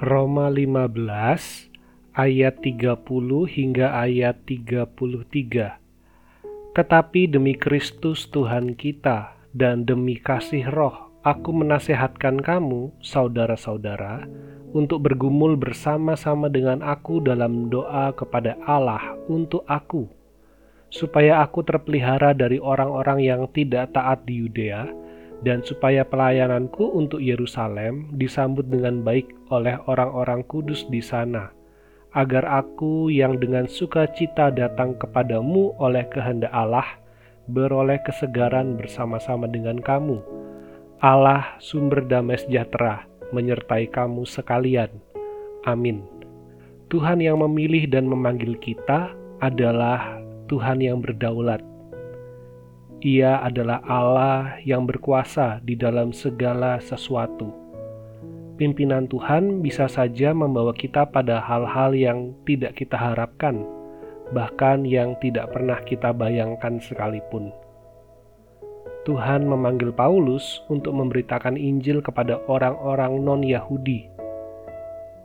Roma 15 ayat 30 hingga ayat 33. Tetapi demi Kristus Tuhan kita dan demi kasih roh, aku menasehatkan kamu, saudara-saudara, untuk bergumul bersama-sama dengan aku dalam doa kepada Allah untuk aku, supaya aku terpelihara dari orang-orang yang tidak taat di Yudea, dan supaya pelayananku untuk Yerusalem disambut dengan baik oleh orang-orang kudus di sana, agar aku yang dengan sukacita datang kepadamu oleh kehendak Allah, beroleh kesegaran bersama-sama dengan kamu. Allah sumber damai sejahtera, menyertai kamu sekalian. Amin. Tuhan yang memilih dan memanggil kita adalah Tuhan yang berdaulat. Ia adalah Allah yang berkuasa di dalam segala sesuatu. Pimpinan Tuhan bisa saja membawa kita pada hal-hal yang tidak kita harapkan, bahkan yang tidak pernah kita bayangkan sekalipun. Tuhan memanggil Paulus untuk memberitakan Injil kepada orang-orang non-Yahudi.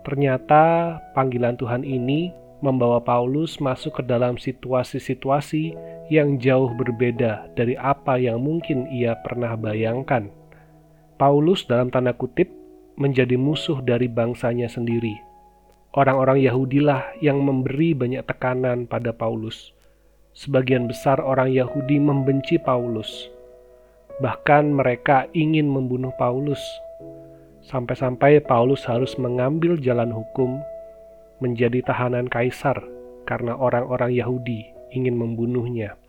Ternyata panggilan Tuhan ini membawa Paulus masuk ke dalam situasi-situasi yang jauh berbeda dari apa yang mungkin ia pernah bayangkan. Paulus dalam tanda kutip menjadi musuh dari bangsanya sendiri. Orang-orang Yahudilah yang memberi banyak tekanan pada Paulus. Sebagian besar orang Yahudi membenci Paulus Bahkan mereka ingin membunuh Paulus. Sampai-sampai Paulus harus mengambil jalan hukum menjadi tahanan kaisar karena orang-orang Yahudi ingin membunuhnya.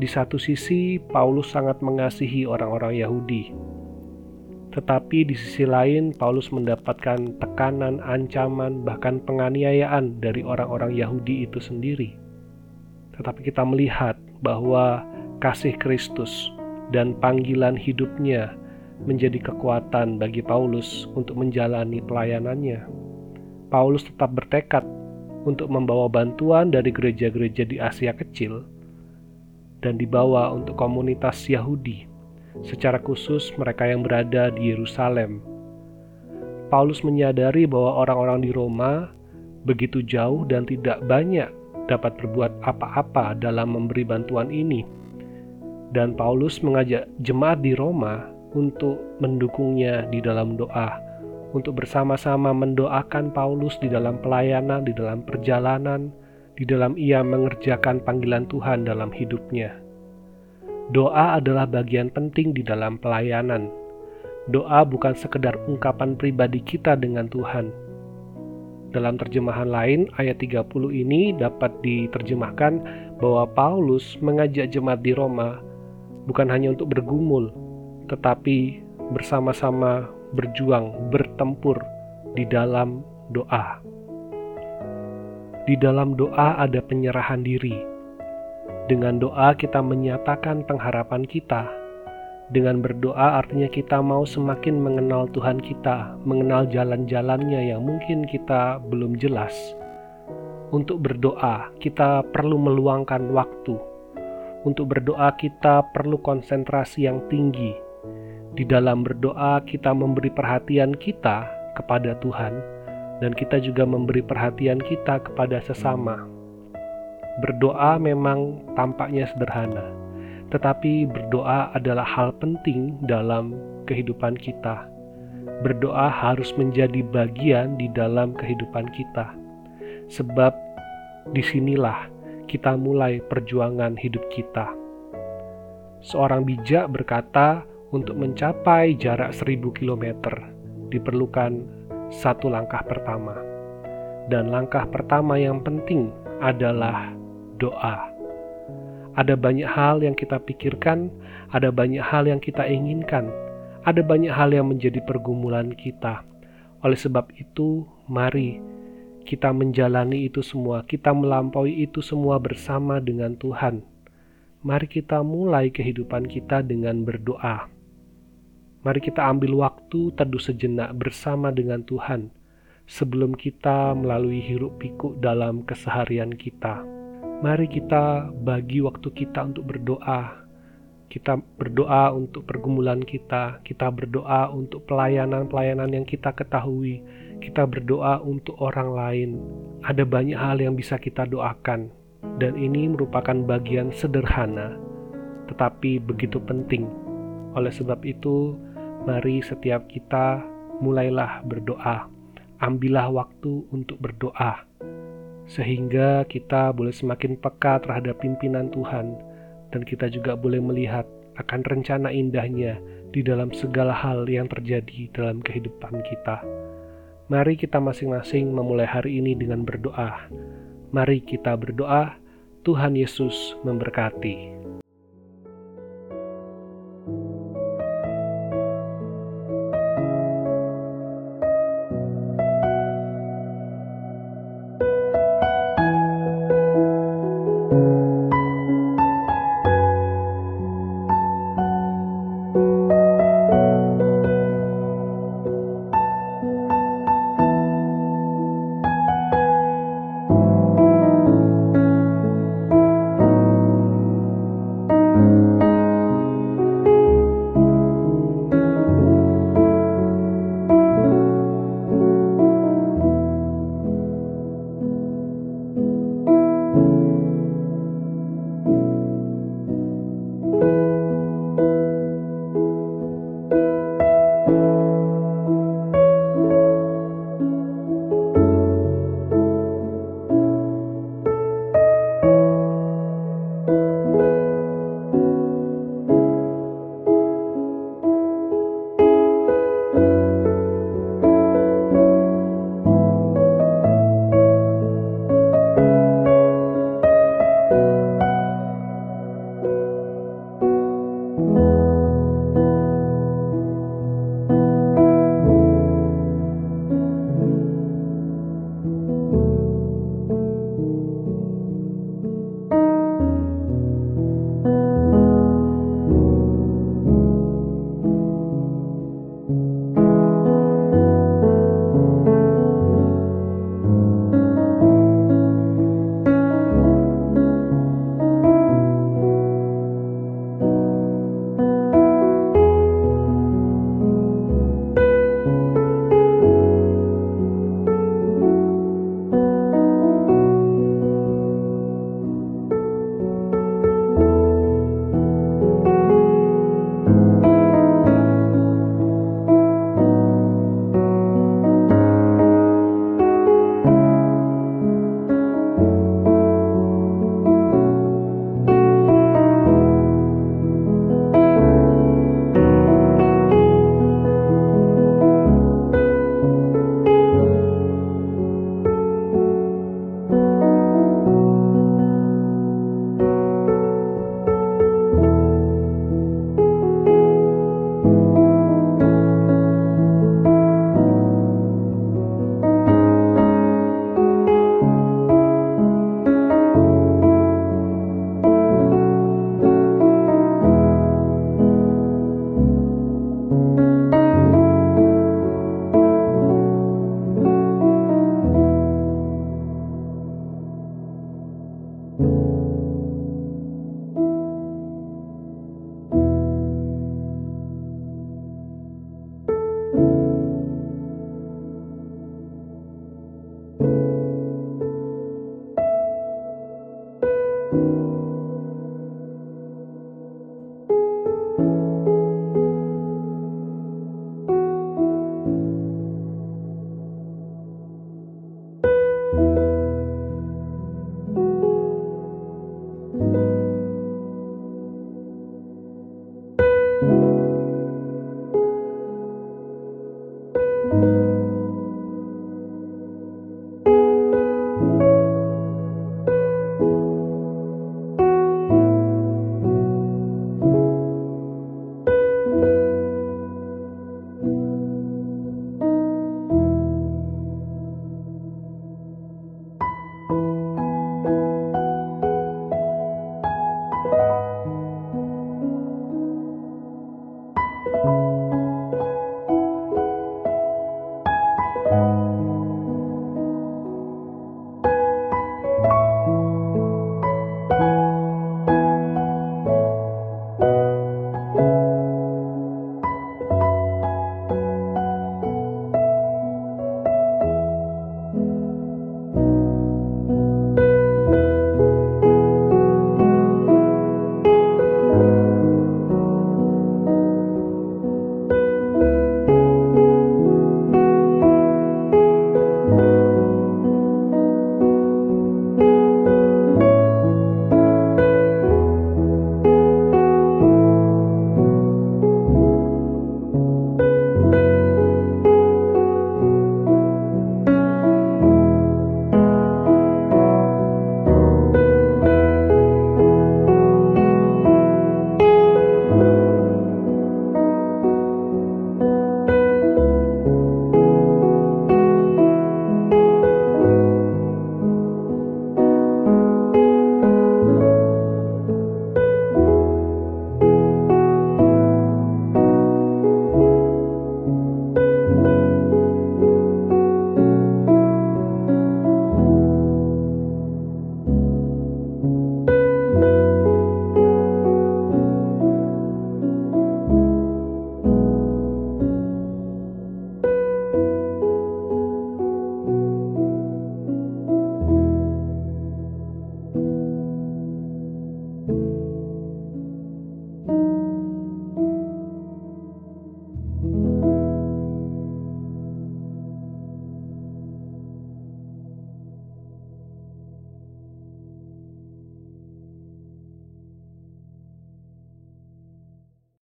Di satu sisi, Paulus sangat mengasihi orang-orang Yahudi, tetapi di sisi lain, Paulus mendapatkan tekanan, ancaman, bahkan penganiayaan dari orang-orang Yahudi itu sendiri. Tetapi kita melihat bahwa kasih Kristus dan panggilan hidupnya menjadi kekuatan bagi Paulus untuk menjalani pelayanannya. Paulus tetap bertekad untuk membawa bantuan dari gereja-gereja di Asia Kecil dan dibawa untuk komunitas Yahudi, secara khusus mereka yang berada di Yerusalem. Paulus menyadari bahwa orang-orang di Roma begitu jauh dan tidak banyak dapat berbuat apa-apa dalam memberi bantuan ini dan Paulus mengajak jemaat di Roma untuk mendukungnya di dalam doa, untuk bersama-sama mendoakan Paulus di dalam pelayanan, di dalam perjalanan, di dalam ia mengerjakan panggilan Tuhan dalam hidupnya. Doa adalah bagian penting di dalam pelayanan. Doa bukan sekedar ungkapan pribadi kita dengan Tuhan. Dalam terjemahan lain, ayat 30 ini dapat diterjemahkan bahwa Paulus mengajak jemaat di Roma bukan hanya untuk bergumul, tetapi bersama-sama berjuang, bertempur di dalam doa. Di dalam doa ada penyerahan diri. Dengan doa kita menyatakan pengharapan kita. Dengan berdoa artinya kita mau semakin mengenal Tuhan kita, mengenal jalan-jalannya yang mungkin kita belum jelas. Untuk berdoa, kita perlu meluangkan waktu untuk berdoa, kita perlu konsentrasi yang tinggi. Di dalam berdoa, kita memberi perhatian kita kepada Tuhan, dan kita juga memberi perhatian kita kepada sesama. Berdoa memang tampaknya sederhana, tetapi berdoa adalah hal penting dalam kehidupan kita. Berdoa harus menjadi bagian di dalam kehidupan kita, sebab di sinilah kita mulai perjuangan hidup kita. Seorang bijak berkata, untuk mencapai jarak seribu kilometer diperlukan satu langkah pertama. Dan langkah pertama yang penting adalah doa. Ada banyak hal yang kita pikirkan, ada banyak hal yang kita inginkan, ada banyak hal yang menjadi pergumulan kita. Oleh sebab itu, mari kita menjalani itu semua, kita melampaui itu semua bersama dengan Tuhan. Mari kita mulai kehidupan kita dengan berdoa. Mari kita ambil waktu teduh sejenak bersama dengan Tuhan sebelum kita melalui hiruk pikuk dalam keseharian kita. Mari kita bagi waktu kita untuk berdoa. Kita berdoa untuk pergumulan kita, kita berdoa untuk pelayanan-pelayanan yang kita ketahui, kita berdoa untuk orang lain. Ada banyak hal yang bisa kita doakan, dan ini merupakan bagian sederhana, tetapi begitu penting. Oleh sebab itu, mari setiap kita mulailah berdoa. Ambillah waktu untuk berdoa, sehingga kita boleh semakin peka terhadap pimpinan Tuhan, dan kita juga boleh melihat akan rencana indahnya di dalam segala hal yang terjadi dalam kehidupan kita. Mari kita masing-masing memulai hari ini dengan berdoa. Mari kita berdoa, Tuhan Yesus memberkati.